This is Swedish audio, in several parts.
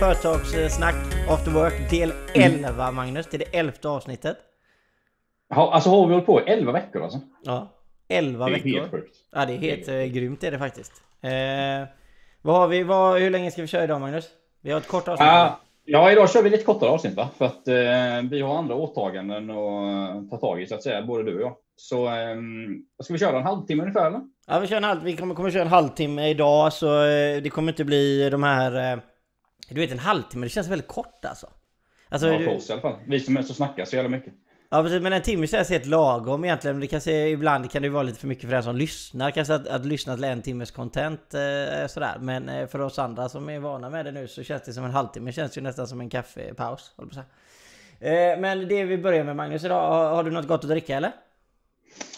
Företagssnack After Work del 11 Magnus. Det är det elfte avsnittet. Ha, alltså har vi hållit på i 11 veckor alltså? Ja, 11 Det är veckor. helt sjukt. Ja, det är helt eh, grymt är det faktiskt. Eh, vad har vi, vad, hur länge ska vi köra idag Magnus? Vi har ett kort avsnitt. Ja, ja, idag kör vi lite kortare avsnitt va? För att eh, vi har andra åtaganden att ta tag i så att säga, både du och jag. Så eh, ska vi köra en halvtimme ungefär eller? Ja, vi, kör en halv, vi kommer, kommer köra en halvtimme idag så eh, det kommer inte bli de här... Du vet en halvtimme, det känns väldigt kort alltså. Alltså, Ja, du- för oss i alla fall. Vi som är så snackar så jävla mycket. Ja precis, men en timme känns helt lagom egentligen. Men Det kan se, ibland kan det vara lite för mycket för den som lyssnar. Kanske att, att lyssna till en timmes content eh, sådär. Men eh, för oss andra som är vana med det nu så känns det som en halvtimme. Känns ju nästan som en kaffepaus. på att. Eh, men det vi börjar med Magnus idag. Har, har du något gott att dricka eller?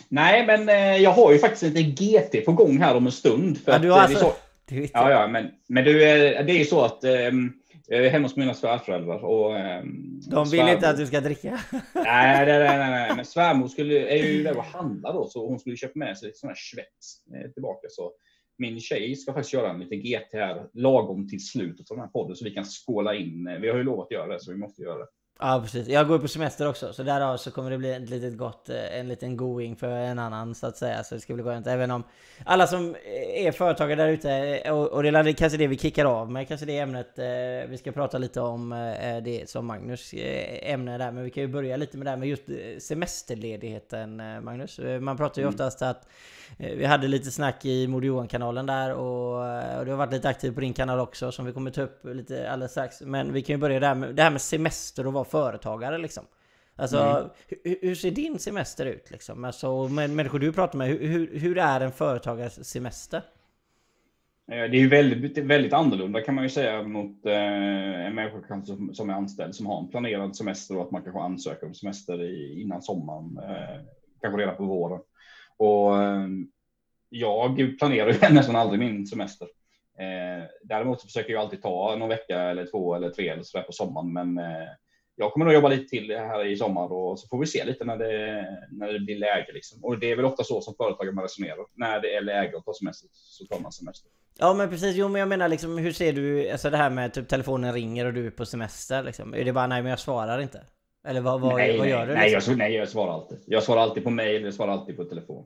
Nej, men eh, jag har ju faktiskt lite GT på gång här om en stund. För Ja, att, du har eh, det är alltså... vet ja, ja, men, men du, eh, det är ju så att ehm, jag är hemma hos mina svärföräldrar och ehm, De vill svärmor- inte att du ska dricka. Nej, nej, nej, nej, men svärmor skulle, är ju där och handlar då, så hon skulle köpa med sig lite sån här svets eh, tillbaka. Så min tjej ska faktiskt göra en liten GT här lagom till slutet av den här podden så vi kan skåla in. eh, Vi har ju lovat att göra det, så vi måste göra det. Ja precis. Jag går på semester också. Så därav så kommer det bli ett litet gott, eh, en liten going för en annan så att säga. Så det ska bli skönt. Även om alla som är företagare där ute, eh, och, och det är kanske det vi kickar av med, kanske det ämnet. eh, Vi ska prata lite om eh, det som Magnus eh, ämne där. Men vi kan ju börja lite med det här med just eh, semesterledigheten eh, Magnus. Eh, Man pratar ju oftast att eh, vi hade lite snack i Moder Johan-kanalen där och, eh, och du har varit lite aktiv på din kanal också som vi kommer ta upp lite alldeles strax. Men vi kan ju börja där med det här med semester och vara företagare liksom. Alltså, Mm. hur, hur ser din semester ut liksom? Alltså, med människor du pratar med, hur, hur, är en företagares semester? Eh, Det är ju väldigt, väldigt annorlunda kan man ju säga mot eh, en människa som, som är anställd som har en planerad semester och att man kanske ansöker om semester i, innan sommaren, eh, kanske redan på våren. Och ehm, jag planerar ju nästan aldrig min semester. Eh, däremot så försöker jag alltid ta någon vecka eller två eller tre eller sådär på sommaren. Men eh, jag kommer nog jobba lite till här i sommar och så får vi se lite när det, när det blir läge. Liksom. Och det är väl ofta så som företagare man resonerar. När det är läge att ta semester så tar man semester. Ja men precis, jo men jag menar liksom hur ser du, alltså det här med typ telefonen ringer och du är på semester liksom? Är det bara nej men jag svarar inte? Eller vad, vad, nej, vad nej, gör du? Nej liksom? jag, nej, jag svarar alltid. Jag svarar alltid på mail, jag svarar alltid på telefon.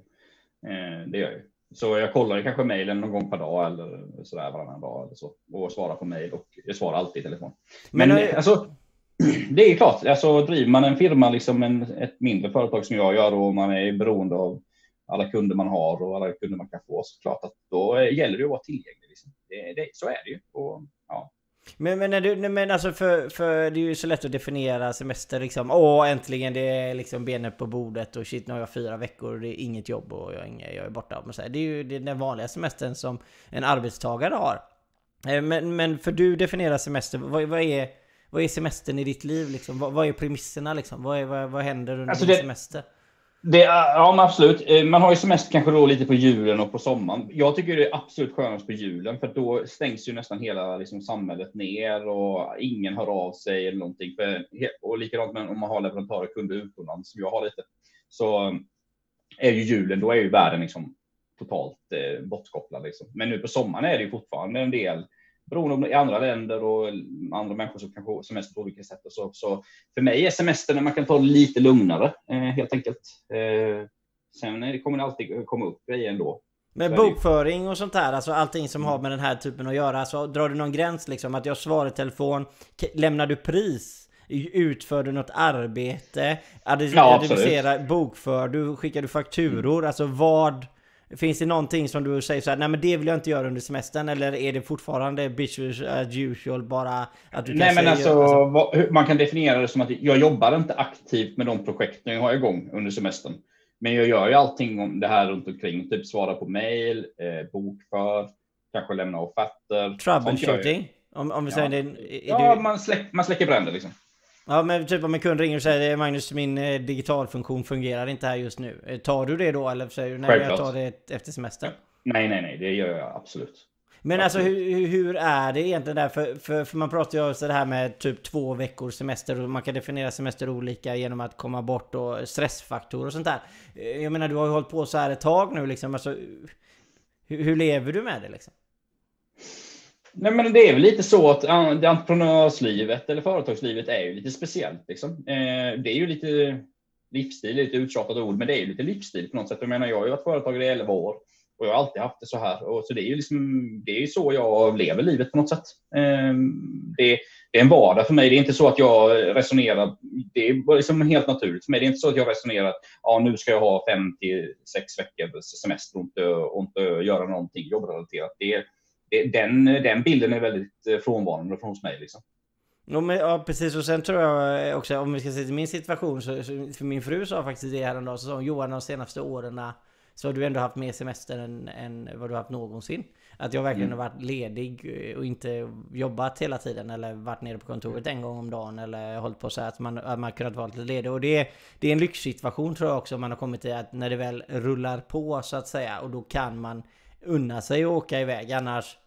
Eh, det gör jag. Så jag kollar kanske mejlen någon gång per dag eller sådär varannan dag eller så. Och svarar på mail och jag svarar alltid i telefon. Men, Men, eh, alltså, det är klart, alltså driver man en firma, liksom en, ett mindre företag som jag gör och man är beroende av alla kunder man har och alla kunder man kan få, så klart att då gäller det att vara tillgänglig. Liksom. Det, det, så är det ju. Och, ja. Men, men, när du, men alltså för, för det är ju så lätt att definiera semester liksom. Åh äntligen det är liksom benet på bordet och shit nu har jag fyra veckor och det är inget jobb och jag är, inga, jag är borta. Men så här, det är ju det är den vanliga semestern som en arbetstagare har. Eh, Men, men för du definierar semester, vad, vad, är, vad är semestern i ditt liv liksom? Vad, vad är premisserna liksom? Vad, är, vad, vad händer under Alltså din det- semester? Det, är- ja, men absolut. Eh, man har ju semester kanske då lite på julen och på sommaren. Jag tycker det är absolut skönast på julen för då stängs ju nästan hela liksom, samhället ner och ingen hör av sig eller någonting. För, och likadant med om man har leverantörer och kunder utomlands som jag har lite. Så eh, är ju julen, då är ju världen liksom totalt eh, bortkopplad. Liksom. Men nu på sommaren är det ju fortfarande en del beroende det är andra länder och andra människor som kanske har semester på olika sätt. Och så, så för mig är semestern när man kan ta det lite lugnare eh, helt enkelt. Eh, sen kommer det alltid komma upp grejer ändå. Med bokföring och sånt där, alltså allting som har med den här typen att göra. Alltså drar du någon gräns liksom? Att jag svarar i telefon? Lämnar du pris? Utför du något arbete? Addi- Ja, bokför du? Skickar du fakturor? Alltså vad? Finns det någonting som du säger så här, nej men det vill jag inte göra under semestern? Eller är det fortfarande business as usual bara att du Nej, men alltså, hur- man kan definiera det som att jag jobbar inte aktivt med de projekten jag har igång under semestern. Men jag gör ju allting om det här runt omkring, typ svara på mail, eh, bokför, kanske lämna offerter. Troubleshooting? Om, om vi Ja. säger det, är Ja, du... man, släck, man släcker bränder liksom. Ja men typ om en kund ringer och säger Magnus min eh, digitalfunktion fungerar inte här just nu. Eh, Tar du det då eller säger du nej jag tar det efter semestern? Nej, nej, nej, det gör jag absolut. Men alltså Absolut. hur, hur- hur är det egentligen där? För, för, för man pratar ju också det här med typ två veckors semester och man kan definiera semester olika genom att komma bort och stressfaktorer och sånt där. Eh, Jag menar du har ju hållit på så här ett tag nu liksom. Alltså, hur, hur lever du med det liksom? Nej, men det är väl lite så att entreprenörslivet eller företagslivet är ju lite speciellt. Liksom. Eh, det är ju lite livsstil, lite uttjatat ord, men det är ju lite livsstil på något sätt. Jag menar, jag har ju varit företagare i 11 år och jag har alltid haft det så här. Och så det är ju liksom, det är så jag lever livet på något sätt. Ehm, det, det är en vardag för mig. Det är inte så att jag resonerar. Det är liksom helt naturligt för mig. Det är inte så att jag resonerar. Ja, nu ska jag ha fem till sex veckors semester och inte, och inte göra någonting jobbrelaterat. Det, är, den, den bilden är väldigt frånvarande från hos mig. Liksom. Ja, men, ja precis och sen tror jag också om vi ska se till min situation så, så för min fru sa faktiskt det häromdagen så sa hon Johan de senaste åren så har du ändå haft mer semester än, än vad du har haft någonsin. Att jag verkligen mm. har varit ledig och inte jobbat hela tiden eller varit nere på kontoret en gång om dagen eller hållit på så att man, att man kunnat vara lite ledig. Och det är, det är en lyxsituation tror jag också man har kommit till att när det väl rullar på så att säga och då kan man unna sig att åka iväg. Annars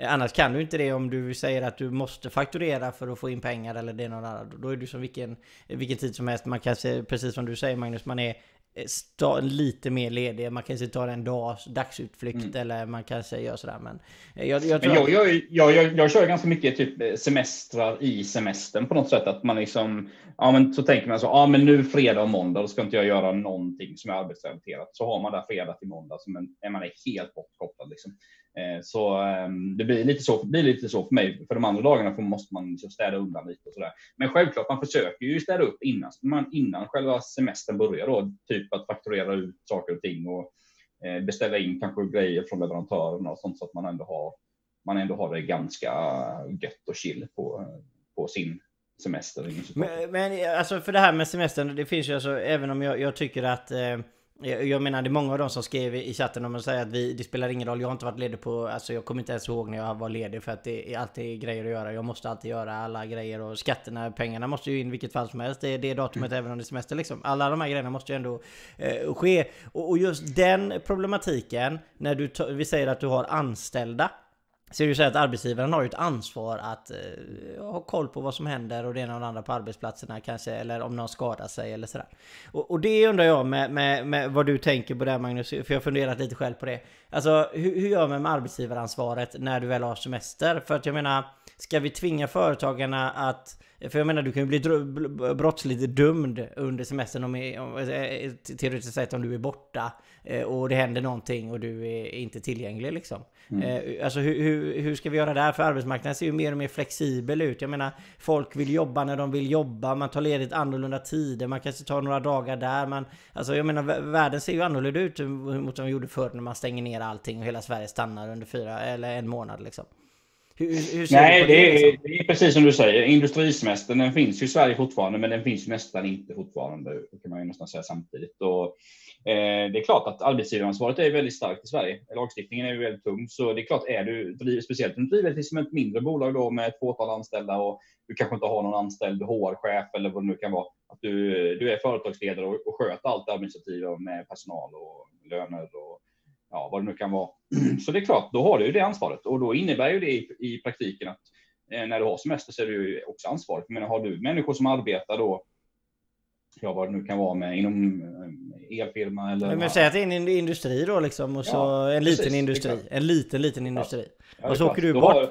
Annars kan du inte det om du säger att du måste fakturera för att få in pengar eller det är någon annan. Då är du som vilken, vilken tid som helst. Man kan se, precis som du säger Magnus, man är sta, lite mer ledig. Man kanske tar en dags dagsutflykt mm. eller man kanske gör sådär. Men jag, jag, tror men jag, att... jag, jag, jag, kör ganska mycket typ semestrar i semestern på något sätt. Att man liksom, ja men så tänker man så, ja men nu fredag och måndag, då ska inte jag göra någonting som är arbetsrelaterat. Så har man där fredag till måndag, så är man helt bortkopplad liksom. Eh, så ehm, det blir lite så, blir lite så för mig. För de andra dagarna måste man liksom städa undan lite och sådär. Men självklart, man försöker ju städa upp innan, man, innan själva semestern börjar då. Typ att fakturera ut saker och ting och eh, beställa in kanske grejer från leverantörerna och sånt så att man ändå har, man ändå har det ganska gött och chill på, på sin semester. Men, men alltså för det här med semestern, det finns ju alltså, även om jag, jag tycker att eh, jag menar det är många av dem som skrev i chatten om att säga att vi, det spelar ingen roll, jag har inte varit ledig på, alltså jag kommer inte ens ihåg när jag var ledig för att det är alltid grejer att göra. Jag måste alltid göra alla grejer och skatterna, pengarna måste ju in vilket fall som helst. Det är det datumet mm. även om det är semester liksom. Alla de här grejerna måste ju ändå eh, ske. Och, och, just den problematiken, när du, vi säger att du har anställda så är det ju så att arbetsgivaren har ju ett ansvar att eh, ha koll på vad som händer och det ena och det andra på arbetsplatserna kanske, eller om någon skadar sig eller sådär. Och, och det undrar jag med, med, med, vad du tänker på det Magnus, för jag har funderat lite själv på det. Alltså hur, hur gör man med arbetsgivaransvaret när du väl har semester? För att jag menar, ska vi tvinga företagarna att för jag menar du kan ju bli brottsligt dömd under semestern om, eh, om eh, eh, teoretiskt sett om du är borta och det händer någonting och du är inte tillgänglig liksom. Mm. Eh, alltså hur, hur, hur, ska vi göra där? För arbetsmarknaden ser ju mer och mer flexibel ut. Jag menar folk vill jobba när de vill jobba. Man tar ledigt annorlunda tider. Man kanske tar några dagar där. Man, alltså jag menar världen ser ju annorlunda ut mot vad de gjorde förr när man stänger ner allting och hela Sverige stannar under fyra eller en månad liksom. Hur, hur Nej, det, det, liksom? det, är precis som du säger. Industrisemestern den finns ju i Sverige fortfarande, men den finns nästan inte fortfarande. Kan man ju nästan säga samtidigt. Och, Eh, det är klart att arbetsgivaransvaret är väldigt starkt i Sverige. Lagstiftningen är ju väldigt tung, så det är klart, är du speciellt om du driver som ett mindre bolag då med ett fåtal anställda och du kanske inte har någon anställd HR-chef eller vad det nu kan vara. Att du, du är företagsledare och, och sköter allt administrativa med personal och löner och ja, vad det nu kan vara. Så det är klart, då har du ju det ansvaret och då innebär ju det i, i praktiken att eh, när du har semester så är du ju också ansvarig. Men har du människor som arbetar då, ja vad det nu kan vara med inom eh, elfirma eller... Men säg att det är en industri då liksom och så ja, en liten precis, industri. En liten, liten industri. Ja. och så åker du bort. Har,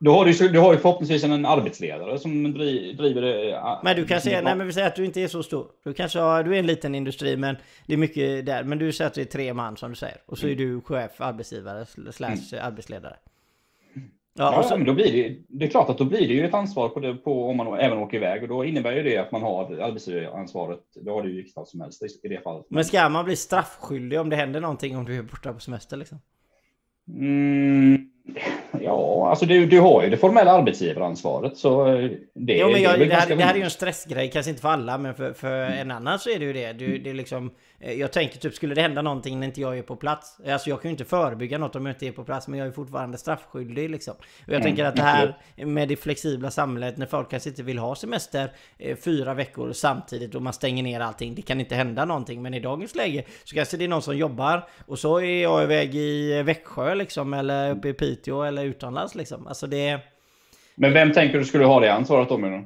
då har du, du har ju förhoppningsvis en arbetsledare som driver det. Äh, men du kan säga, nej men vi säger att du inte är så stor. Du kanske har, du är en liten industri men det är mycket där. Men du säger att det är tre man som du säger. Och så är du chef, arbetsgivare slash mm. arbetsledare. Ja, ja men då blir det, det är klart att då blir det ju ett ansvar på, det, på om man även åker iväg och då innebär ju det att man har arbetsgivaransvaret. Det har du ju vilket fall som helst i det fallet. Men ska man bli straffskyldig om det händer någonting om du är borta på semester liksom? Mm. Ja, alltså du, du har ju det formella arbetsgivaransvaret. Så eh, det, jo, men jag, det, det, här, det här är ju en stressgrej, kanske inte för alla, men för, för en annan så är det ju det. Du, det är liksom, jag tänker typ, skulle det hända någonting när inte jag är på plats? Alltså jag kan ju inte förebygga något om jag inte är på plats, men jag är fortfarande straffskyldig liksom. Och jag mm. tänker att det här med det flexibla samhället, när folk kanske inte vill ha semester eh, fyra veckor samtidigt och man stänger ner allting. Det kan inte hända någonting, men i dagens läge så kanske det är någon som jobbar och så är jag iväg i Växjö liksom, eller uppe i Piteå eller utomlands liksom. Alltså det... Men vem tänker du skulle ha det ansvaret då menar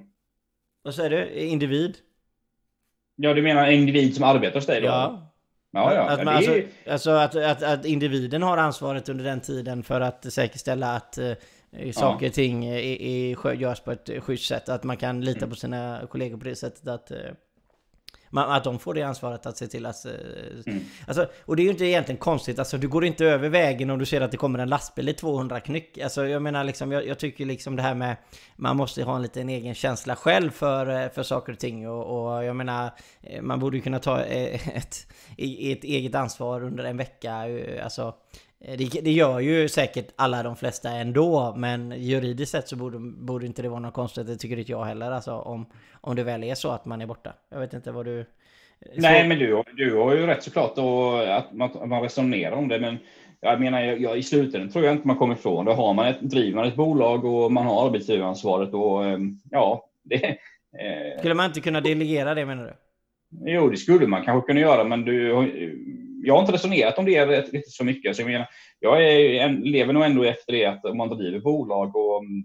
Vad säger du? Individ? Ja, du menar individ som arbetar hos dig då? Ja. Ja, ja. Att, man, det alltså, är, alltså att, att, att individen har ansvaret under den tiden för att säkerställa att eh, saker och ting är, är, görs på ett schysst sätt. Att man kan lita Mm. på sina kollegor på det sättet att, eh, man, att de får det ansvaret att se till att... eh, Mm. Alltså, och det är ju inte egentligen konstigt. Alltså, du går inte över vägen om du ser att det kommer en lastbil i 200 knyck. Alltså, jag menar liksom, jag, jag tycker liksom det här med... Man måste ha en liten egen känsla själv för, eh, för saker och ting. Och, och jag menar, eh, man borde ju kunna ta eh, ett, ett eget ansvar under en vecka. Alltså, det, det gör ju säkert alla de flesta ändå, men juridiskt sett så borde, borde inte det vara något konstigt. Det tycker inte jag heller, alltså om, om det väl är så att man är borta. Jag vet inte vad du... Nej, så, men du, du har ju rätt såklart och att man, man resonerar om det. Men jag menar, jag, i slutändan tror jag inte man kommer ifrån det. Har man ett, driver man ett bolag och man har arbetsgivaransvaret och ja, det, eh, Skulle man inte kunna delegera det menar du? Jo, det skulle man kanske kunna göra, men du, jag har inte resonerat om det riktigt så mycket. Så jag, menar, jag är, en, lever nog ändå efter det att om man driver bolag och, mm,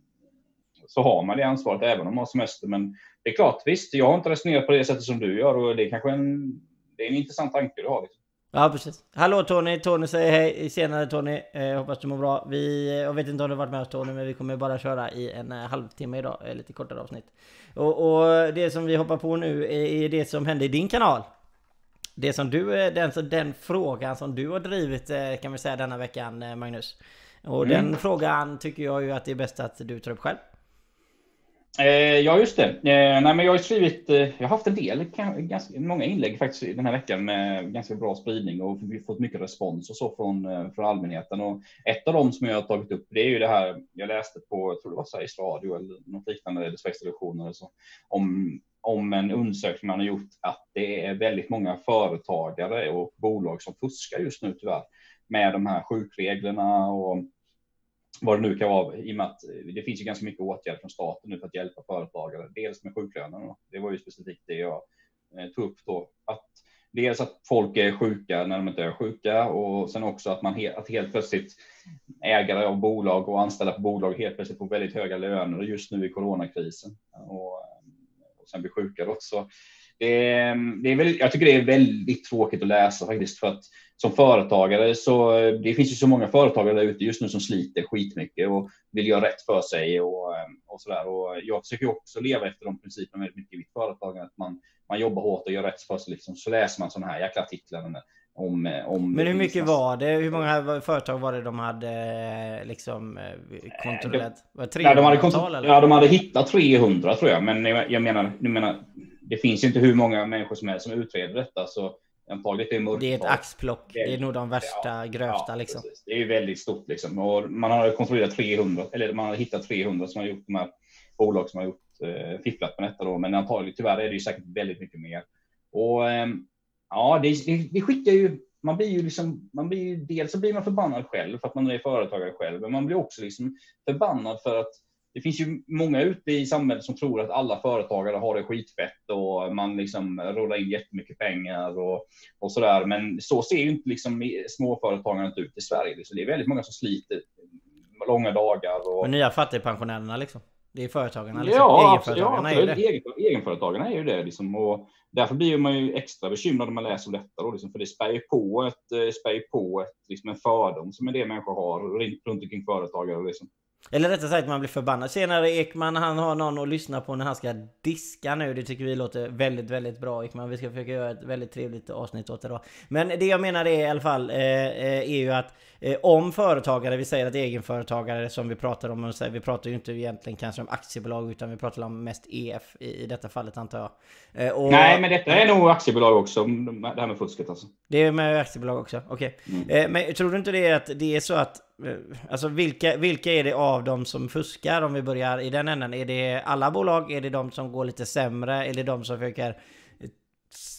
så har man det ansvaret även om man har semester. Men det är klart, visst, jag har inte resonerat på det sättet som du gör och det är kanske en, det är en intressant tanke du har. Liksom. Ja, precis. Hallå Tony! Tony säger hej. Senare Tony. Eh, hoppas du mår bra. Vi, jag vet inte om du har varit med oss Tony, men vi kommer bara köra i en eh, halvtimme idag. Eh, lite kortare avsnitt. Och, och det som vi hoppar på nu är, är det som hände i din kanal. Det som du, eh, den, den frågan som du har drivit eh, kan vi säga denna veckan eh, Magnus. Och Mm. den frågan tycker jag ju att det är bäst att du tar upp själv. Eh, ja, just det. Eh, nej, men jag har skrivit, eh, jag har haft en del, ganska många inlägg faktiskt den här veckan med ganska bra spridning och vi har fått mycket respons och så från, från allmänheten. Och ett av dem som jag har tagit upp, det är ju det här jag läste på, jag tror det var Sveriges Radio eller något liknande, eller Sveriges Television eller så, om, om en undersökning man har gjort att det är väldigt många företagare och bolag som fuskar just nu tyvärr med de här sjukreglerna och vad det nu kan vara, i och med att det finns ju ganska mycket åtgärder från staten nu för att hjälpa företagare. Dels med sjuklönen, det var ju specifikt det jag eh, tog upp då. Att dels att folk är sjuka när de inte är sjuka och sen också att man he att helt plötsligt ägare av bolag och anställda på bolag helt plötsligt får väldigt höga löner just nu i coronakrisen och, och sen blir sjuka då. Så det, det är väl, jag tycker det är väldigt tråkigt att läsa faktiskt för att som företagare så det finns ju så många företagare där ute just nu som sliter skitmycket och vill göra rätt för sig och, och så där. Och jag försöker också leva efter de principerna väldigt mycket i mitt företag, att man, man jobbar hårt och gör rätt för sig. Liksom. Så läser man sådana här jäkla artiklar om, om Men hur mycket var det? Hur många företag var det de hade liksom kontrollerat? Var det 300 ja, de hade, kontro- ja, de hade hittat 300 tror jag, men jag, jag menar, jag menar, det finns ju inte hur många människor som helst som utreder detta. Så antagligen är det är ett axplock. Det är nog de värsta, ja, grövsta ja, liksom. Precis. Det är ju väldigt stort liksom. Och man har kontrollerat 300, eller man har hittat 300 som har gjort de här bolag som har gjort eh, fifflat med detta då. Men antagligen tyvärr är det ju säkert väldigt mycket mer. Och eh, ja, det, det, det skickar ju man blir ju liksom, man blir ju, dels så blir man förbannad själv för att man är företagare själv, men man blir också liksom förbannad för att det finns ju många ute i samhället som tror att alla företagare har det skitfett och man liksom rullar in jättemycket pengar och, och så där. Men så ser ju inte liksom småföretagandet ut i Sverige. Så det är väldigt många som sliter långa dagar. Och... Men nya fattigpensionärerna liksom? Det är företagarna liksom? Ja, Egenföretagarna ja, är ju det. Egen, egenföretagarna är ju det liksom. Och därför blir man ju extra bekymrad när man läser om detta då, liksom, för det spär ju på ett, eh, spär på ett, liksom en fördom som en del människor har runt omkring företagare. Liksom. Eller rättare sagt man blir förbannad. Senare Ekman han har någon att lyssna på när han ska diska nu. Det tycker vi låter väldigt, väldigt bra Ekman. Vi ska försöka göra ett väldigt trevligt avsnitt åt det då. Men det jag menar är i alla fall eh, eh är ju att eh, om företagare, vi säger att egenföretagare som vi pratar om, vi pratar ju inte egentligen kanske om aktiebolag utan vi pratar om mest EF i, i detta fallet antar jag. Eh, och, Nej, men detta är nog aktiebolag också, det här med fusket alltså. Det är med aktiebolag också, okej. Okay. Mm. Eh, men tror du inte det är att det är så att Alltså vilka, vilka är det av dem som fuskar om vi börjar i den änden? Är det alla bolag? Är det de som går lite sämre? Är det de som försöker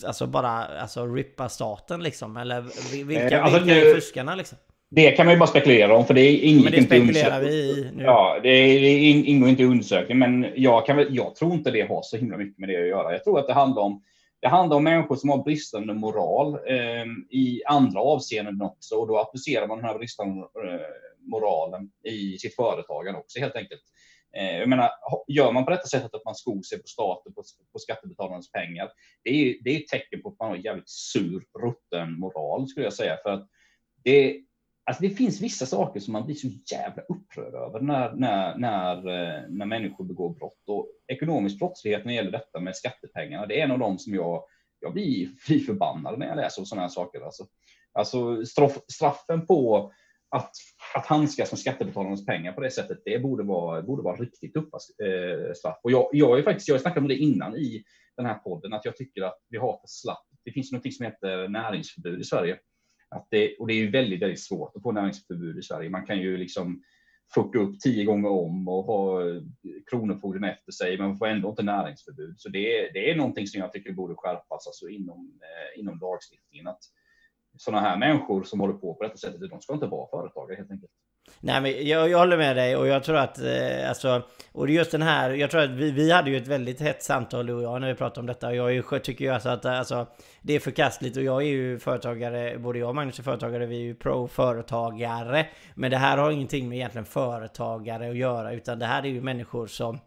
Alltså bara alltså rippa staten liksom? Eller vilka, eh, alltså, vilka är fuskarna liksom? Det kan man ju bara spekulera om för det ingick men det inte spekulerar vi i nu. Ja, det, det ingår inte i undersökningen men jag, kan väl, jag tror inte det har så himla mycket med det att göra. Jag tror att det handlar om det handlar om människor som har bristande moral eh, i andra avseenden också och då applicerar man den här bristande eh, moralen i sitt företagande också helt enkelt. Eh, jag menar, gör man på detta sättet att man skor sig på staten, på, på skattebetalarnas pengar, det är, det är ett tecken på att man har jävligt sur, rutten moral skulle jag säga. För att det, alltså det finns vissa saker som man blir så jävla upprörd över när, när, när, eh, när människor begår brott. Och ekonomisk brottslighet när det gäller detta med skattepengarna, det är en av de som jag, jag blir fly förbannad när jag läser sådana här saker. Alltså, alltså straff, straffen på att, att handskas med skattebetalarnas pengar på det sättet, det borde vara, borde vara riktigt tuffa eh, straff. Och jag, jag, är faktiskt, jag snackade om det innan i den här podden, att jag tycker att vi har för slapp. Det finns något som heter näringsförbud i Sverige. Att det, och det är ju väldigt, väldigt svårt att få näringsförbud i Sverige. Man kan ju liksom fucka upp tio gånger om och ha eh, kronofogden efter sig, men man får ändå inte näringsförbud. Så det, det är någonting som jag tycker borde skärpas alltså inom, eh, inom lagstiftningen. Att sådana här människor som håller på på detta sättet, de ska inte vara företagare helt enkelt. Nej men jag, jag håller med dig och jag tror att eh, alltså Och just den här, jag tror att vi, vi hade ju ett väldigt hett samtal du och jag när vi pratade om detta. Och jag är, tycker ju alltså att alltså Det är förkastligt. Och jag är ju företagare, både jag och Magnus är företagare, vi är ju pro-företagare. Men det här har ingenting med egentligen företagare att göra utan det här är ju människor som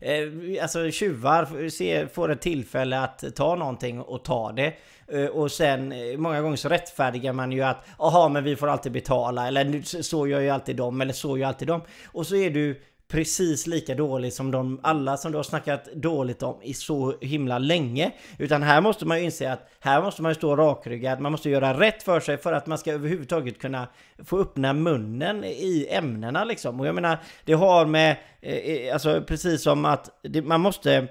Eh, alltså tjuvar får ett tillfälle att ta någonting och ta det. Eh, och sen eh, många gånger så rättfärdigar man ju att Jaha men vi får alltid betala eller så gör ju alltid de eller så gör alltid de. Och så är du precis lika dålig som de alla som du har snackat dåligt om i så himla länge. Utan här måste man ju inse att här måste man ju stå rakryggad, man måste göra rätt för sig för att man ska överhuvudtaget kunna få öppna munnen i ämnena liksom. Och jag menar, det har med, eh, eh, alltså precis som att det, man måste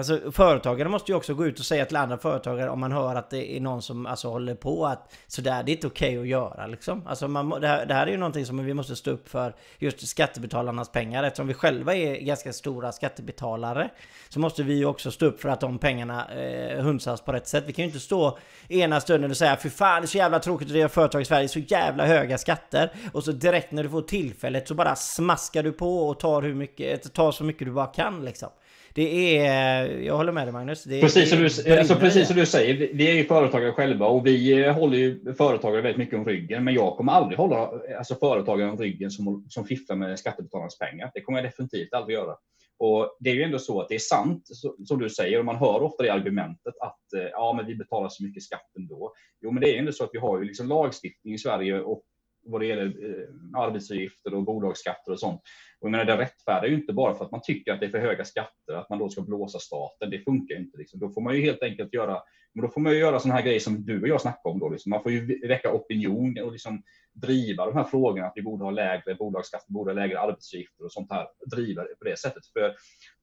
Alltså företagare måste ju också gå ut och säga till andra företagare om man hör att det är någon som alltså håller på att sådär, det är inte okej okay att göra liksom. Alltså man, det, här, det här är ju någonting som vi måste stå upp för just skattebetalarnas pengar. Eftersom vi själva är ganska stora skattebetalare så måste vi ju också stå upp för att de pengarna eh, hunsas på rätt sätt. Vi kan ju inte stå ena stunden och säga fy fan det är så jävla tråkigt att driva företag i Sverige, så jävla höga skatter. Och så direkt när du får tillfället så bara smaskar du på och tar, hur mycket, tar så mycket du bara kan liksom det är, jag håller med dig Magnus. Det precis, som du, alltså, precis som du säger, vi är ju företagare själva och vi håller ju företagare väldigt mycket om ryggen. Men jag kommer aldrig hålla alltså, företagare om ryggen som, som fifflar med skattebetalarnas pengar. Det kommer jag definitivt aldrig göra. Och det är ju ändå så att det är sant som du säger och man hör ofta det argumentet att eh, ja, men vi betalar så mycket skatt ändå. Jo, men det är ju ändå så att vi har ju liksom lagstiftning i Sverige och vad det gäller eh, arbetsavgifter och bolagsskatter och sånt. Och jag menar, det rättfärdigar ju inte bara för att man tycker att det är för höga skatter, att man då ska blåsa staten. Det funkar inte. Liksom. Då får man ju helt enkelt göra, men då får man ju göra sådana här grejer som du och jag snackar om. Då, liksom. Man får ju väcka opinion och liksom driva de här frågorna, att vi borde ha lägre bolagsskatt, vi borde ha lägre arbetsgifter och sånt här. Driva det på det sättet. För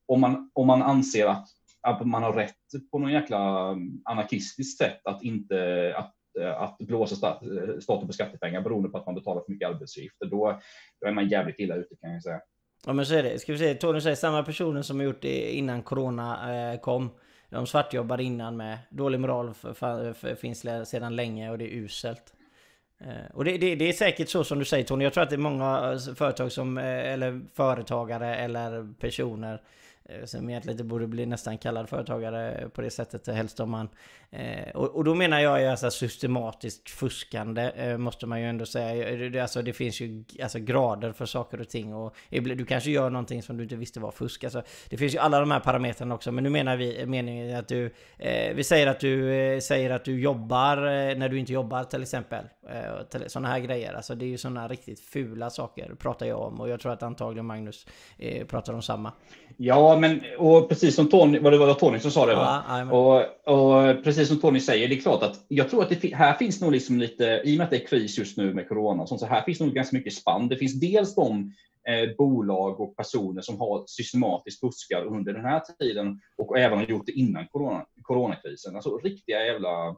om man, om man anser att, att man har rätt på någon jäkla anarkistiskt sätt att inte, att Eh, att blåsa eh, staten på skattepengar beroende på att man betalar för mycket arbetsgifter. Då, då är man jävligt illa ute kan jag säga. Ja men så är det. Ska vi se, Tony säger samma personer som har gjort det innan corona eh, kom. De svartjobbade innan med. Dålig moral för, för, för, finns sedan länge och det är uselt. Eh, och det, det, det, är säkert så som du säger Tony. Jag tror att det är många företag som, eller företagare eller personer som egentligen inte borde bli nästan kallad företagare på det sättet helst om man... Eh, och, och, då menar jag ju alltså systematiskt fuskande eh, måste man ju ändå säga. Det, alltså det finns ju alltså grader för saker och ting och du kanske gör någonting som du inte visste var fusk. Alltså, det finns ju alla de här parametrarna också men nu menar vi meningen att du... Eh, vi säger att du eh, säger att du jobbar eh, när du inte jobbar till exempel. Eh, sådana här grejer. Alltså det är ju sådana riktigt fula saker pratar jag om och jag tror att antagligen Magnus eh, pratar om samma. Ja, men och precis som Tony, vad det var Tony som sa det, va? Ja, och, och, precis som Tony säger, det är klart att jag tror att det här finns nog liksom lite, i och med att det är kris just nu med corona, och sånt, så här finns nog ganska mycket spann. Det finns dels de eh, bolag och personer som har systematiskt fuskat under den här tiden och även har gjort det innan corona, coronakrisen. Alltså riktiga jävla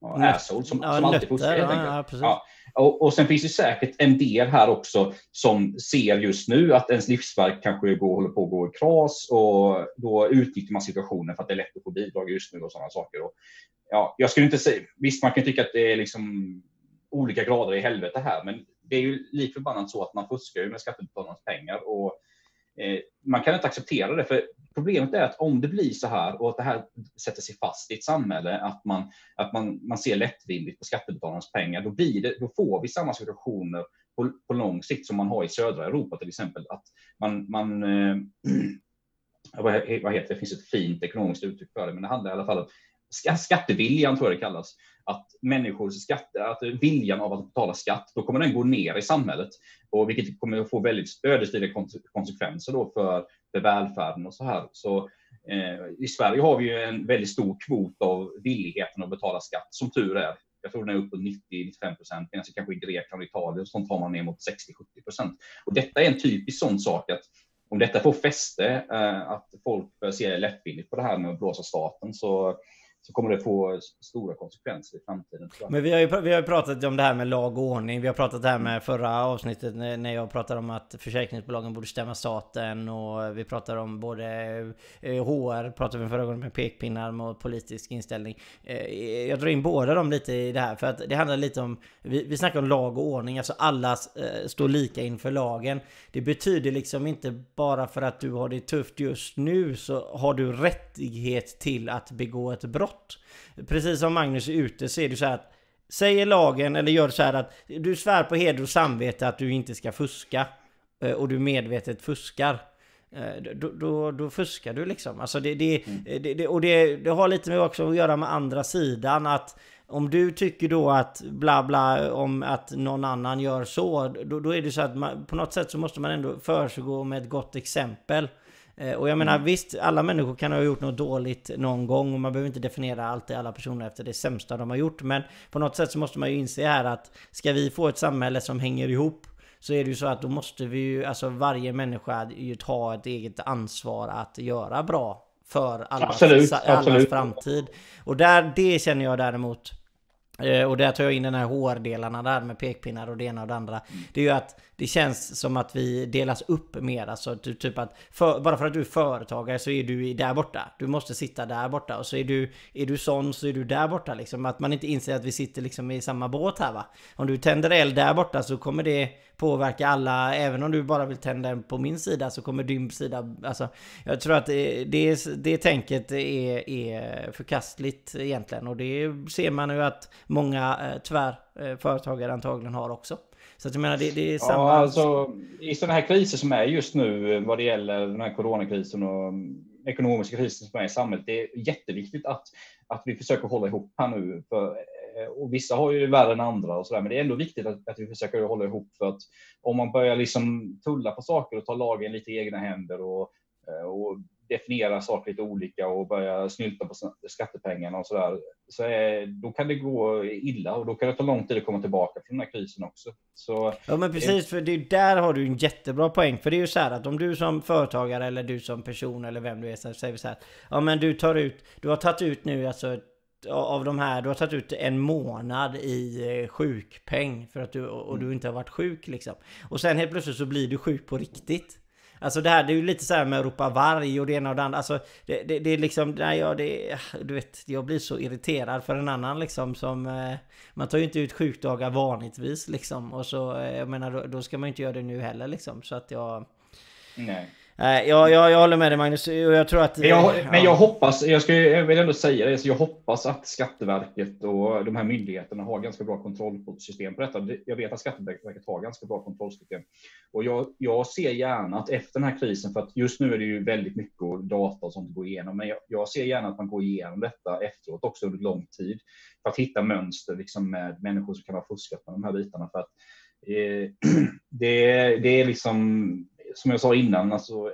Ja, asshole som, ja, som alltid fuskar helt enkelt. Ja, och, och sen finns det säkert en del här också som ser just nu att ens livsverk kanske går, håller på att gå i kras och då utnyttjar man situationen för att det är lätt att få bidrag just nu och sådana saker. Och, ja, jag skulle inte säga, visst man kan tycka att det är liksom olika grader i helvete här, men det är ju lik förbannat så att man fuskar med skattebetalarnas pengar och eh, man kan inte acceptera det, för Problemet är att om det blir så här och att det här sätter sig fast i ett samhälle, att man, att man, man ser lättvindigt på skattebetalarnas pengar, då, blir det, då får vi samma situationer på, på lång sikt som man har i södra Europa till exempel. Att man, man äh, vad heter det, det finns ett fint ekonomiskt uttryck för det, men det handlar i alla fall om skatteviljan tror jag det kallas. Att människors skatte, att viljan av att betala skatt, då kommer den gå ner i samhället. Och vilket kommer att få väldigt ödesdigra konsekvenser då för, för välfärden och så här. Så eh, i Sverige har vi ju en väldigt stor kvot av villigheten att betala skatt, som tur är. Jag tror den är upp på 90-95 procent, medan kanske i Grekland och Italien sånt har man ner mot 60-70 procent. Och detta är en typisk sån sak att om detta får fäste, eh, att folk börjar se lättvindigt på det här med att blåsa staten, så så kommer det få stora konsekvenser i framtiden. Men vi har, ju, vi har pratat om det här med lag och ordning. Vi har pratat det här med förra avsnittet när jag pratade om att försäkringsbolagen borde stämma staten och vi pratar om både eh, HR, pratade vi förra gången med pekpinnar och politisk inställning. Eh, jag drar in båda dem lite i det här för att det handlar lite om, vi, vi snackar om lag och ordning, alltså alla eh, står lika inför lagen. Det betyder liksom inte bara för att du har det tufft just nu så har du rättighet till att begå ett brott brott. Precis som Magnus är ute så är det så här att Säger lagen eller gör så här att du svär på heder och samvete att du inte ska fuska eh, och du medvetet fuskar. Eh, då, då, då fuskar du liksom. Alltså det, det, mm. det, det och det, det har lite med också att göra med andra sidan att om du tycker då att bla bla om att någon annan gör så, då, då är det så att man, på något sätt så måste man ändå försegå med ett gott exempel. Eh, och jag menar mm. visst, alla människor kan ha gjort något dåligt någon gång och man behöver inte definiera alltid alla personer efter det sämsta de har gjort. Men på något sätt så måste man ju inse här att ska vi få ett samhälle som hänger ihop så är det ju så att då måste vi ju, alltså varje människa ju ta ett eget ansvar att göra bra för allas, absolut, allas absolut. framtid. Och där, det känner jag däremot Eh, och där tar jag in den här HR-delarna där med pekpinnar och det ena och det andra. Det är ju att det känns som att vi delas upp mer. Alltså typ att för, bara för att du är företagare så är du där borta. Du måste sitta där borta. Och så är du, är du sån så är du där borta liksom. Att man inte inser att vi sitter liksom i samma båt här va. Om du tänder eld där borta så kommer det påverka alla. Även om du bara vill tända den på min sida så kommer din sida... Alltså, jag tror att eh, det, det, det tänket är, är förkastligt egentligen. Och det ser man ju att många eh, tyvärr eh, företagare antagligen har också. Så att jag menar, det, det är samma... Ja, alltså, I sådana här kriser som är just nu vad det gäller den här coronakrisen och ekonomiska krisen som är i samhället. Det är jätteviktigt att, att vi försöker hålla ihop här nu. För, eh, och vissa har ju värre än andra och sådär, men det är ändå viktigt att, att vi försöker hålla ihop för att om man börjar liksom tulla på saker och ta lagen lite i egna händer och, eh, och definiera saker lite olika och börja snylta på skattepengarna och sådär, så är, då kan det gå illa och då kan det ta lång tid att komma tillbaka från den här krisen också. Så, ja men precis, för det, där har du en jättebra poäng. För det är ju så här att om du som företagare eller du som person eller vem du är, så säger vi så här. Ja men du tar ut, du har tagit ut nu alltså av de här, du har tagit ut en månad i eh, sjukpeng för att du, och du inte har varit sjuk liksom. Och sen helt plötsligt så blir du sjuk på riktigt. Alltså det här, det är ju lite så här med att ropa varg och det ena och det andra. Alltså det, det, det är liksom, nej ja det, du vet, jag blir så irriterad för en annan liksom som... Eh, man tar ju inte ut sjukdagar vanligtvis liksom. Och så, eh, jag menar då, då ska man ju inte göra det nu heller liksom. Så att jag... Nej. Nej, jag, jag, jag håller med dig Magnus. Jag tror att... Men jag, ja. men jag hoppas, jag, ska, jag vill ändå säga det, så jag hoppas att Skatteverket och de här myndigheterna har ganska bra kontrollsystem på detta. Jag vet att Skatteverket har ganska bra kontrollsystem. Och jag, jag ser gärna att efter den här krisen, för att just nu är det ju väldigt mycket data och sånt att gå igenom, men jag, jag ser gärna att man går igenom detta efteråt också under lång tid för att hitta mönster liksom med människor som kan ha fuskat med de här bitarna. För att, eh, det, det är liksom som jag sa innan, alltså,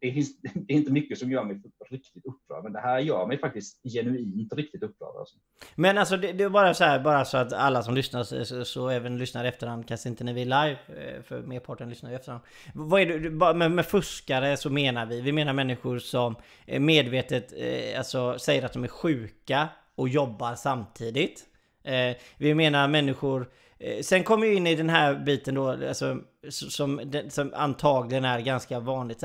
det, finns, det är inte mycket som gör mig riktigt upprörd, men det här gör mig faktiskt genuint riktigt upprörd. Alltså. Men alltså det, det, är bara så här, bara så att alla som lyssnar, så, så även lyssnar i efterhand, kanske inte när vi är live, eh, för merparten lyssnar i efterhand. Vad är det, med, med fuskare så menar vi, vi menar människor som eh, medvetet eh, alltså, säger att de är sjuka och jobbar samtidigt. Vi menar människor sen kommer vi in i den här biten då, alltså, som, som antagligen är ganska vanligt.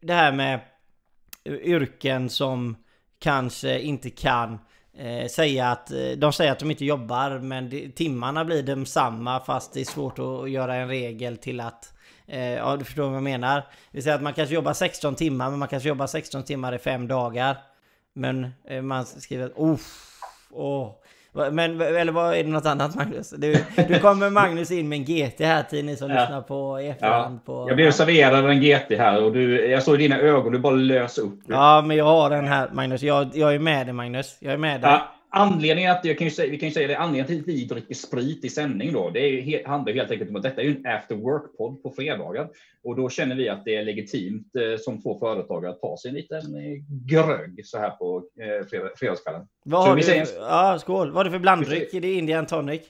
Det här med yrken som kanske inte kan eh, säga att eh, de säger att de inte jobbar men det, timmarna blir de samma fast det är svårt att göra en regel till att eh, Ja du förstår vad jag menar. Det vill säga att man kanske jobbar 16 timmar men man kanske jobbar 16 timmar i fem dagar. Men eh, man skriver att oh, men, eller vad är det något annat Magnus? Du, du kommer Magnus in med en GT här till ni som ja. lyssnar på i efterhand. Ja. På, jag blev serverad en GT här och du, jag såg i dina ögon, du bara lös upp. Ja, men jag har den här Magnus. Jag, jag är med dig Magnus. Jag är med dig. Ja. Anledningen att, jag kan ju säga, vi kan ju säga det, anledningen till att vi dricker sprit i sändning då, det är, handlar helt enkelt om att detta är en after work-podd på fredagar. Och då känner vi att det är legitimt eh, som två företagare att ta sig en liten eh, grögg så här på eh, fredagskvällen. Vad har du, säger, ja, skål. Vad har du för blanddryck? Är det Indian tonic?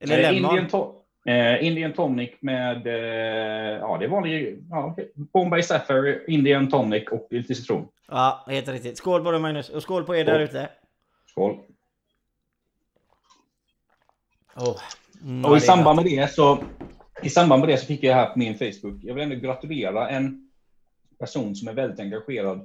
Eller eh, lemon? Indian, to eh, Indian tonic med, eh, ja det är vanlig, ja, Bombay Sapphire, Indian tonic och lite citron. Ja, helt riktigt. Skål på dig Magnus, och skål på er där ute. Skål. Oh. Mm, och i samband med det så i samband med det så fick jag här på min Facebook. Jag vill ändå gratulera en person som är väldigt engagerad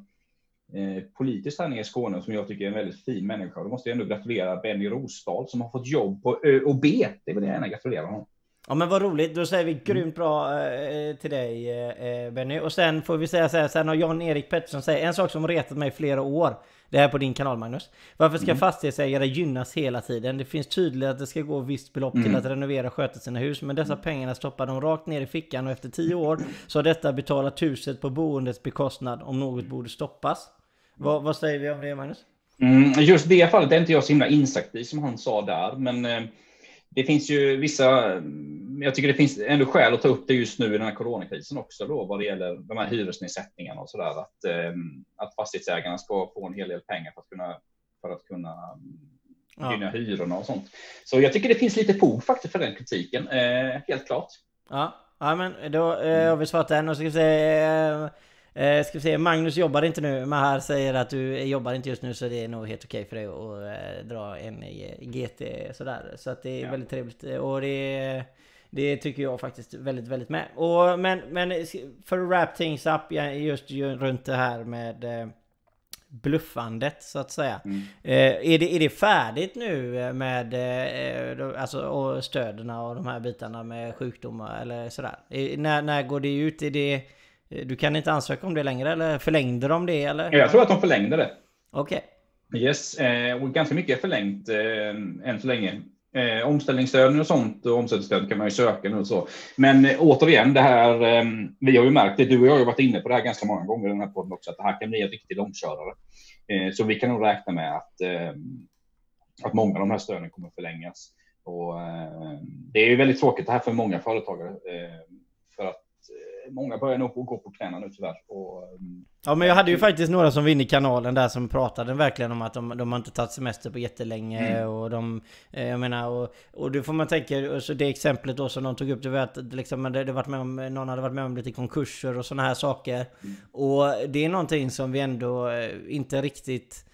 eh, politiskt här nere i Skåne som jag tycker är en väldigt fin människa. Då måste jag ändå gratulera Benny Rosdahl som har fått jobb på Ö och B. Det vill jag gärna gratulera honom. Ja men vad roligt, då säger vi grymt bra eh, till dig eh, Benny. Och sen får vi säga så här, sen har Jan-Erik Pettersson säger en sak som retat mig i flera år. Det här på din kanal Magnus. Varför ska mm. fastighetsägare gynnas hela tiden? Det finns tydligt att det ska gå visst belopp mm. till att renovera och sköta sina hus. Men dessa pengarna stoppar de rakt ner i fickan och efter tio år så har detta betalat huset på boendets bekostnad om något borde stoppas. Vad, vad säger vi om det Magnus? Mm, just det fallet är inte jag så himla insatt i som han sa där. Men eh, det finns ju vissa, jag tycker det finns ändå skäl att ta upp det just nu i den här coronakrisen också då vad det gäller de här hyresnedsättningarna och så där. Att, eh, att fastighetsägarna ska få en hel del pengar för att kunna, för att kunna gynna ja. hyrorna och sånt. Så jag tycker det finns lite fog faktiskt för den kritiken, eh, helt klart. Ja, ja men då eh, har vi svarat den och så ska vi se eh, Eh, ska vi se, Magnus jobbar inte nu. men här säger att du jobbar inte just nu så det är nog helt okej för dig att eh, dra en GT sådär. Så att det är ja. väldigt trevligt. Och det, det tycker jag faktiskt väldigt, väldigt med. Och, men, men för att wrap things up just runt det här med eh, bluffandet så att säga. Mm. Eh, är, det, är det färdigt nu med eh, alltså, och stöderna och de här bitarna med sjukdomar eller sådär? Eh, när, när går det ut? Är det Eh, du kan inte ansöka om det längre eller förlängde de det eller? Jag tror att de förlängde det. Okej. Okay. Yes, eh, och ganska mycket är förlängt eh, än så länge. Eh, omställningsstöd och sånt och omsättningsstöd kan man ju söka nu och så. Men eh, återigen, det här, eh, vi har ju märkt det, du och jag har varit inne på det här ganska många gånger i den här podden också, att det här kan bli en riktig långkörare. Eh, så vi kan nog räkna med att, eh, att många av de här stöden kommer förlängas. Och, eh, det är ju väldigt tråkigt det här för många företagare många börjar nog gå på knäna nu tyvärr. Och, mm, ja men jag hade ju faktiskt några som var inne i kanalen där som pratade verkligen om att de, de har inte tagit semester på jättelänge mm. och de... Eh, jag menar och, och då får man tänka, så det exemplet då som de tog upp det var att liksom, det, det varit med om, någon hade varit med om lite konkurser och sådana här saker. Mm. Och det är någonting som vi ändå eh, inte riktigt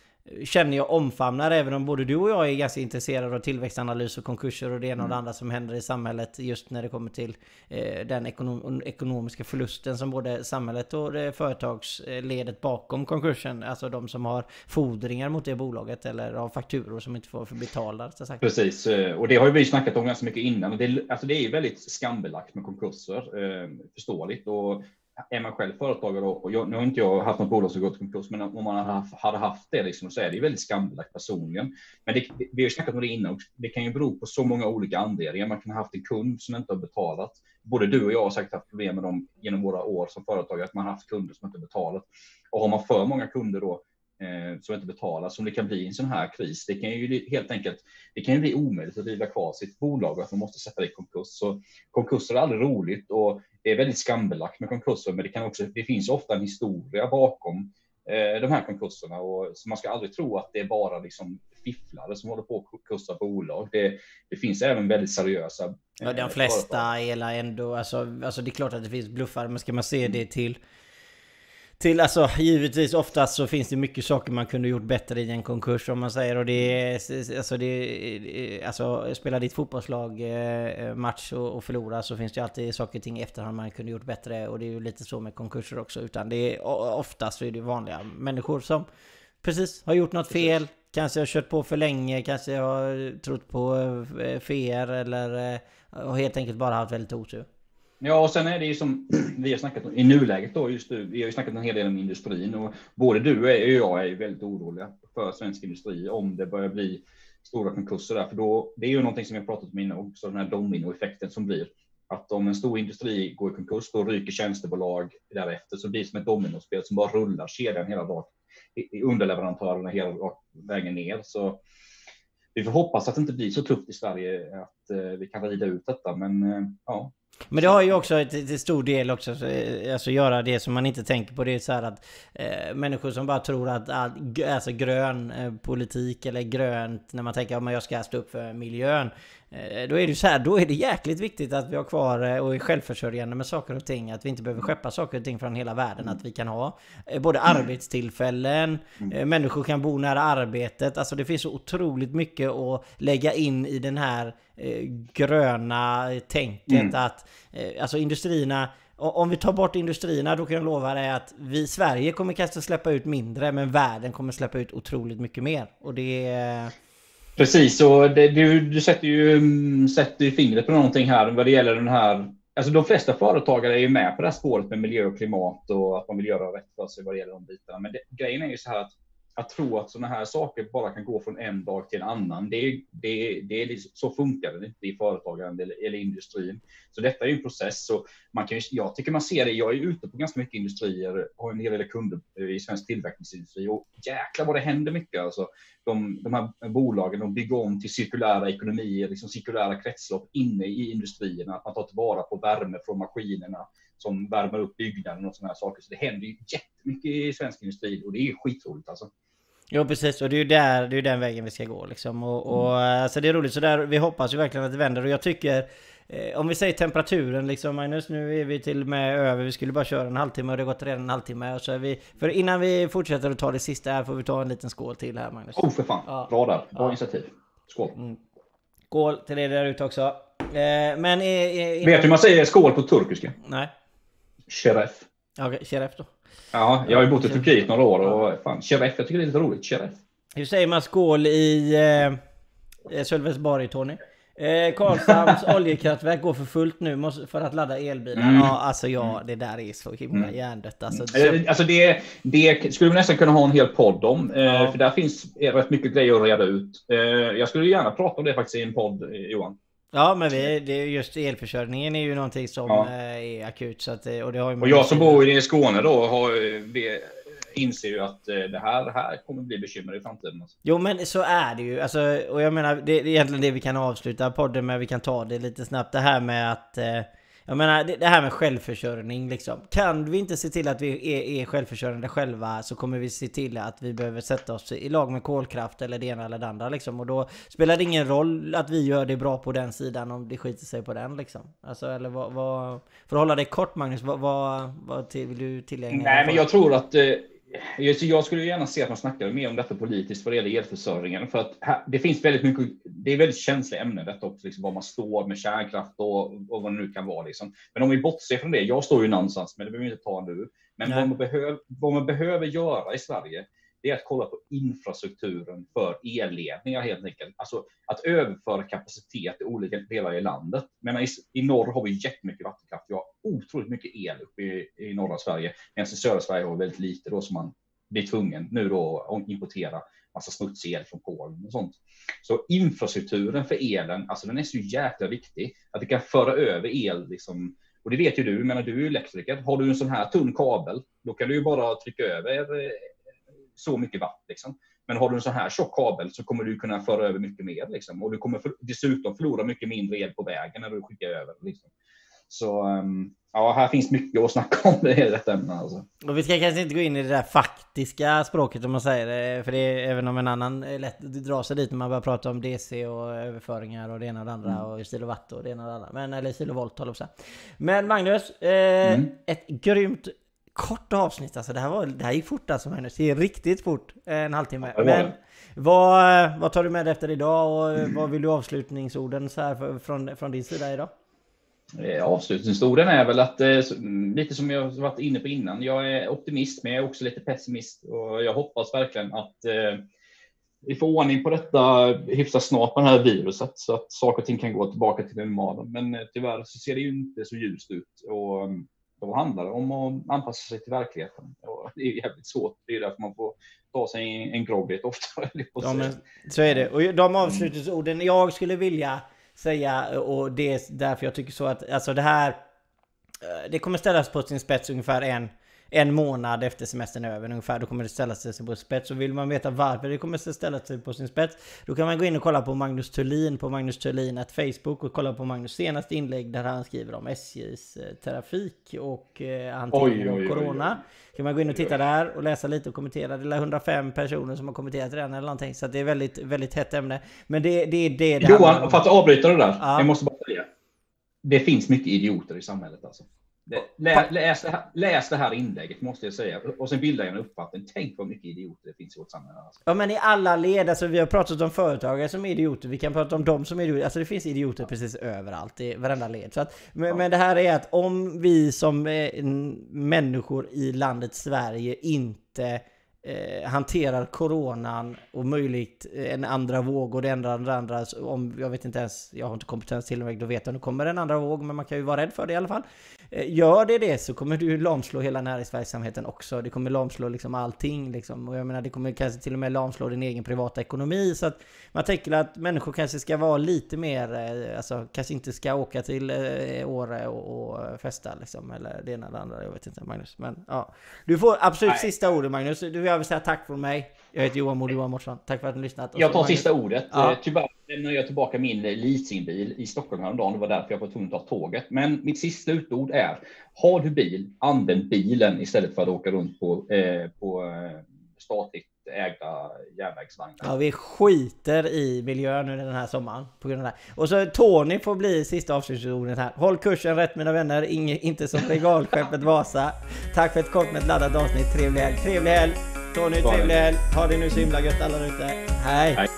känner jag omfamnar även om både du och jag är ganska intresserade av tillväxtanalys och konkurser och det ena och det mm. andra som händer i samhället just när det kommer till eh, den ekonom ekonomiska förlusten som både samhället och det företagsledet bakom konkursen, alltså de som har fordringar mot det bolaget eller har fakturor som inte får betalda. Precis, eh, och det har ju vi snackat om ganska mycket innan. Det, alltså det är väldigt skambelagt med konkurser, eh, förståeligt. Och är man själv företagare och jag, nu har inte jag haft något bolag som gått i konkurs, men om man hade haft det liksom, så är det ju väldigt skambelagt personligen. Men det, vi har ju snackat om det innan och det kan ju bero på så många olika anledningar. Man kan ha haft en kund som inte har betalat. Både du och jag har säkert haft problem med dem genom våra år som företagare, att man har haft kunder som inte har betalat. Och har man för många kunder då eh, som inte betalar, som det kan bli i en sån här kris, det kan ju helt enkelt, det kan ju bli omöjligt att driva kvar sitt bolag och att man måste sätta det i konkurs. Så konkurser är aldrig roligt och det är väldigt skambelagt med konkurser, men det, kan också, det finns ofta en historia bakom eh, de här konkurserna. Och, så man ska aldrig tro att det är bara liksom fifflare som håller på att konkursa bolag. Det, det finns även väldigt seriösa. Eh, ja, de flesta är ändå, alltså, alltså det är klart att det finns bluffare, men ska man se det till till, alltså givetvis oftast så finns det mycket saker man kunde gjort bättre i en konkurs om man säger. Och det är, alltså det alltså spela ditt fotbollslag eh, match och, och förlora så finns det alltid saker och ting i efterhand man kunde gjort bättre. Och det är ju lite så med konkurser också utan det är oftast så är det vanliga människor som precis har gjort något fel. Kanske har kört på för länge, kanske har trott på eh, fer eller eh, har helt enkelt bara haft väldigt otur. Ja, och sen är det ju som vi har snackat om i nuläget då, just nu, vi har ju snackat en hel del om industrin och både du och jag är ju väldigt oroliga för svensk industri om det börjar bli stora konkurser där, för då, det är ju någonting som jag pratat om innan också, den här dominoeffekten som blir. Att om en stor industri går i konkurs, då ryker tjänstebolag därefter, så blir det som ett dominospel som bara rullar kedjan hela dagen. Underleverantörerna hela vägen ner. Så vi får hoppas att det inte blir så tufft i Sverige att eh, vi kan rida ut detta, men eh, ja, men det har ju också till, till stor del också, alltså göra det som man inte tänker på. Det är så här att eh, människor som bara tror att, att alltså grön eh, politik eller grönt, när man tänker att jag ska stå upp för miljön. Eh, då är det så här, då är det jäkligt viktigt att vi har kvar eh, och är självförsörjande med saker och ting. Att vi inte behöver skeppa saker och ting från hela världen. Att vi kan ha eh, både arbetstillfällen, mm. människor kan bo nära arbetet. Alltså det finns så otroligt mycket att lägga in i den här gröna tänket. Mm. Att alltså industrierna om vi tar bort industrierna då kan jag lova dig att vi i Sverige kommer kanske släppa ut mindre men världen kommer släppa ut otroligt mycket mer. Och det. Precis, och det, du, du sätter ju mm, sätter fingret på någonting här vad det gäller den här. Alltså de flesta företagare är ju med på det här spåret med miljö och klimat och att man vill göra rätt för sig vad det gäller de bitarna. Men det, grejen är ju så här att att tro att sådana här saker bara kan gå från en dag till en annan, det, det, det är liksom, så funkar det inte i företagande eller, eller industrin. Så detta är ju en process och man kan, jag tycker man ser det. Jag är ute på ganska mycket industrier, har en hel del kunder i svensk tillverkningsindustri och jäklar vad det händer mycket. Alltså, de, de här bolagen de bygger om till cirkulära ekonomier, liksom cirkulära kretslopp inne i industrierna, att man tar tillvara på värme från maskinerna som värmer upp byggnaden och sådana här saker. Så det händer ju jättemycket i svensk industri och det är skitroligt alltså. Jo precis, och det är ju där, det är den vägen vi ska gå liksom. Och, och mm. alltså det är roligt, så där, vi hoppas ju verkligen att det vänder. Och jag tycker, eh, om vi säger temperaturen liksom Magnus, nu är vi till och med över, vi skulle bara köra en halvtimme och det har gått redan en halvtimme. Och så vi, för innan vi fortsätter att ta det sista här får vi ta en liten skål till här Magnus. Oh för fan, ja. bra där, bra ja. initiativ. Skål. Mm. Skål till er där ute också. Eh, men... Eh, innan... Vet du hur man säger skål på turkiska? Nej. Sheriff. Okej, okay, då. Ja, jag har ju bott i Turkiet några år och fan, Sheriff, jag tycker det är lite roligt. Sheriff. Hur säger man skål i eh, Sölvesborg, Tony? Eh, Karlshamns oljekraftverk går för fullt nu för att ladda elbilar. Mm. Ja, alltså ja, det där är så himla mm. hjärndött. Alltså, så... Eh, alltså det, det skulle vi nästan kunna ha en hel podd om. Eh, ja. För där finns rätt mycket grejer att reda ut. Eh, jag skulle gärna prata om det faktiskt i en podd, eh, Johan. Ja, men vi, det är just elförsörjningen är ju någonting som ja. är akut. Så att, och, det har ju och jag som bor i Skåne då har, vi, inser ju att det här, här kommer bli bekymmer i framtiden. Jo men så är det ju. Alltså, och jag menar, det är egentligen det vi kan avsluta podden med. Vi kan ta det lite snabbt. Det här med att jag menar det här med självförsörjning liksom. Kan vi inte se till att vi är, är självförsörjande själva så kommer vi se till att vi behöver sätta oss i lag med kolkraft eller det ena eller det andra liksom. Och då spelar det ingen roll att vi gör det bra på den sidan om det skiter sig på den liksom. Alltså eller vad, vad för att hålla det kort Magnus, vad, vad, vad till, vill du tillägga? Nej men jag tror att eh jag skulle gärna se att man snackar mer om detta politiskt vad det gäller elförsörjningen. För att här, det finns väldigt mycket, det är väldigt känsliga ämnen detta också, liksom, var man står med kärnkraft och, och vad det nu kan vara. Liksom. Men om vi bortser från det, jag står ju någonstans, men det behöver vi inte ta nu. Men vad man, behöv, vad man behöver göra i Sverige, det är att kolla på infrastrukturen för elledningar helt enkelt. Alltså att överföra kapacitet i olika delar i landet. Men i, i norr har vi jättemycket vattenkraft. Vi har otroligt mycket el uppe i, i norra Sverige. Medan i södra Sverige har vi väldigt lite då som man blir tvungen nu då att importera massa smutsig el från Polen och sånt. Så infrastrukturen för elen, alltså den är så jäkla viktig att vi kan föra över el liksom och det vet ju du, menar du är elektriker. Har du en sån här tunn kabel, då kan du ju bara trycka över eh, så mycket vatten. Liksom. Men har du en sån här tjock kabel så kommer du kunna föra över mycket mer. Liksom. Och du kommer för, dessutom förlora mycket mindre el på vägen när du skickar över. Liksom. Så um, ja, här finns mycket att snacka om det i detta ämne. Alltså. Och vi ska kanske inte gå in i det där faktiska språket om man säger det. För det är även om en annan är lätt att dra sig dit när man börjar prata om DC och överföringar och det ena och det andra mm. och kilowatt och det ena och det andra. Men, eller kilovolt håller jag Men Magnus, eh, mm. ett grymt kort avsnitt alltså. Det här, var, det här gick fort alltså Magnus. Det gick riktigt fort. En halvtimme. Ja, Men vad, vad tar du med dig efter idag och mm. vad vill du avslutningsorden så här för, från, från din sida idag? Eh, avslutningsorden är väl att, eh, lite som jag varit inne på innan, jag är optimist men jag är också lite pessimist och jag hoppas verkligen att eh, vi får ordning på detta hyfsat snart på det här viruset så att saker och ting kan gå tillbaka till normalen. Men tyvärr så ser det ju inte så ljust ut och då handlar det om att anpassa sig till verkligheten. Det är jävligt svårt. Det är därför man får ta sig en grogg lite. Ja, men så är det. Och de avslutningsorden jag skulle vilja säga och det är därför jag tycker så att alltså det här eh, det kommer ställas på sin spets ungefär en en månad efter semestern är över ungefär. Då kommer det ställa sig på spets. Och vill man veta varför det kommer att ställa sig på sin spets. Då kan man gå in och kolla på Magnus Thulin på Magnus Thulin at Facebook och kolla på Magnus senaste inlägg där han skriver om SJs eh, trafik och eh, hantering av corona. Kan man gå in och titta där och läsa lite och kommentera. Det är 105 personer som har kommenterat redan eller någonting. Så det är väldigt, väldigt hett ämne. Men det, det är det... det Johan, för att avbryta det där. Ja. Jag måste bara säga. Det finns mycket idioter i samhället alltså. Lä, läs, det här, läs det här inlägget måste jag säga och sen bilda en uppfattning. Tänk vad mycket idioter det finns i vårt samhälle. Alltså. Ja men i alla led, alltså vi har pratat om företagare som är idioter, vi kan prata om dem som är idioter. Alltså det finns idioter precis överallt, i varenda led. Så att, men, ja. men det här är att om vi som eh, människor i landet Sverige inte eh, hanterar coronan och möjligt en andra våg och det enda andra, andra om, jag vet inte ens, jag har inte kompetens till och med att veta om det kommer en andra våg, men man kan ju vara rädd för det i alla fall. Eh, gör det det så kommer du lamslå hela näringsverksamheten också. Det kommer lamslå liksom allting liksom. Och jag menar det kommer kanske till och med lamslå din egen privata ekonomi. Så att man tänker att människor kanske ska vara lite mer, eh, alltså kanske inte ska åka till eh, Åre och, och festa liksom. Eller det ena eller andra, jag vet inte Magnus. Men ja. Du får absolut Nej. sista ordet Magnus. Du vill säga tack från mig. Jag heter Johan Mod Mårtsson. Tack för att ni lyssnat. Jag tar sista ordet. Ja. Tyvärr lämnade jag tillbaka min leasingbil i Stockholm häromdagen. Det var därför jag var tvungen att ta tåget. Men mitt sista utord är, har du bil, använd bilen istället för att åka runt på, eh, på eh, statligt ägda järnvägsvagnar. Ja, vi skiter i miljön nu den här sommaren på grund av det här. Och så Tony får bli sista avslutningsordet här. Håll kursen rätt mina vänner, Inge, inte som regalskeppet Vasa. Tack för ett kort med ett laddat avsnitt. Trevlig helg. Trevlig helg! Tony, trevlig helg! Ha det nu så himla gött alla ute. Hej. Hej.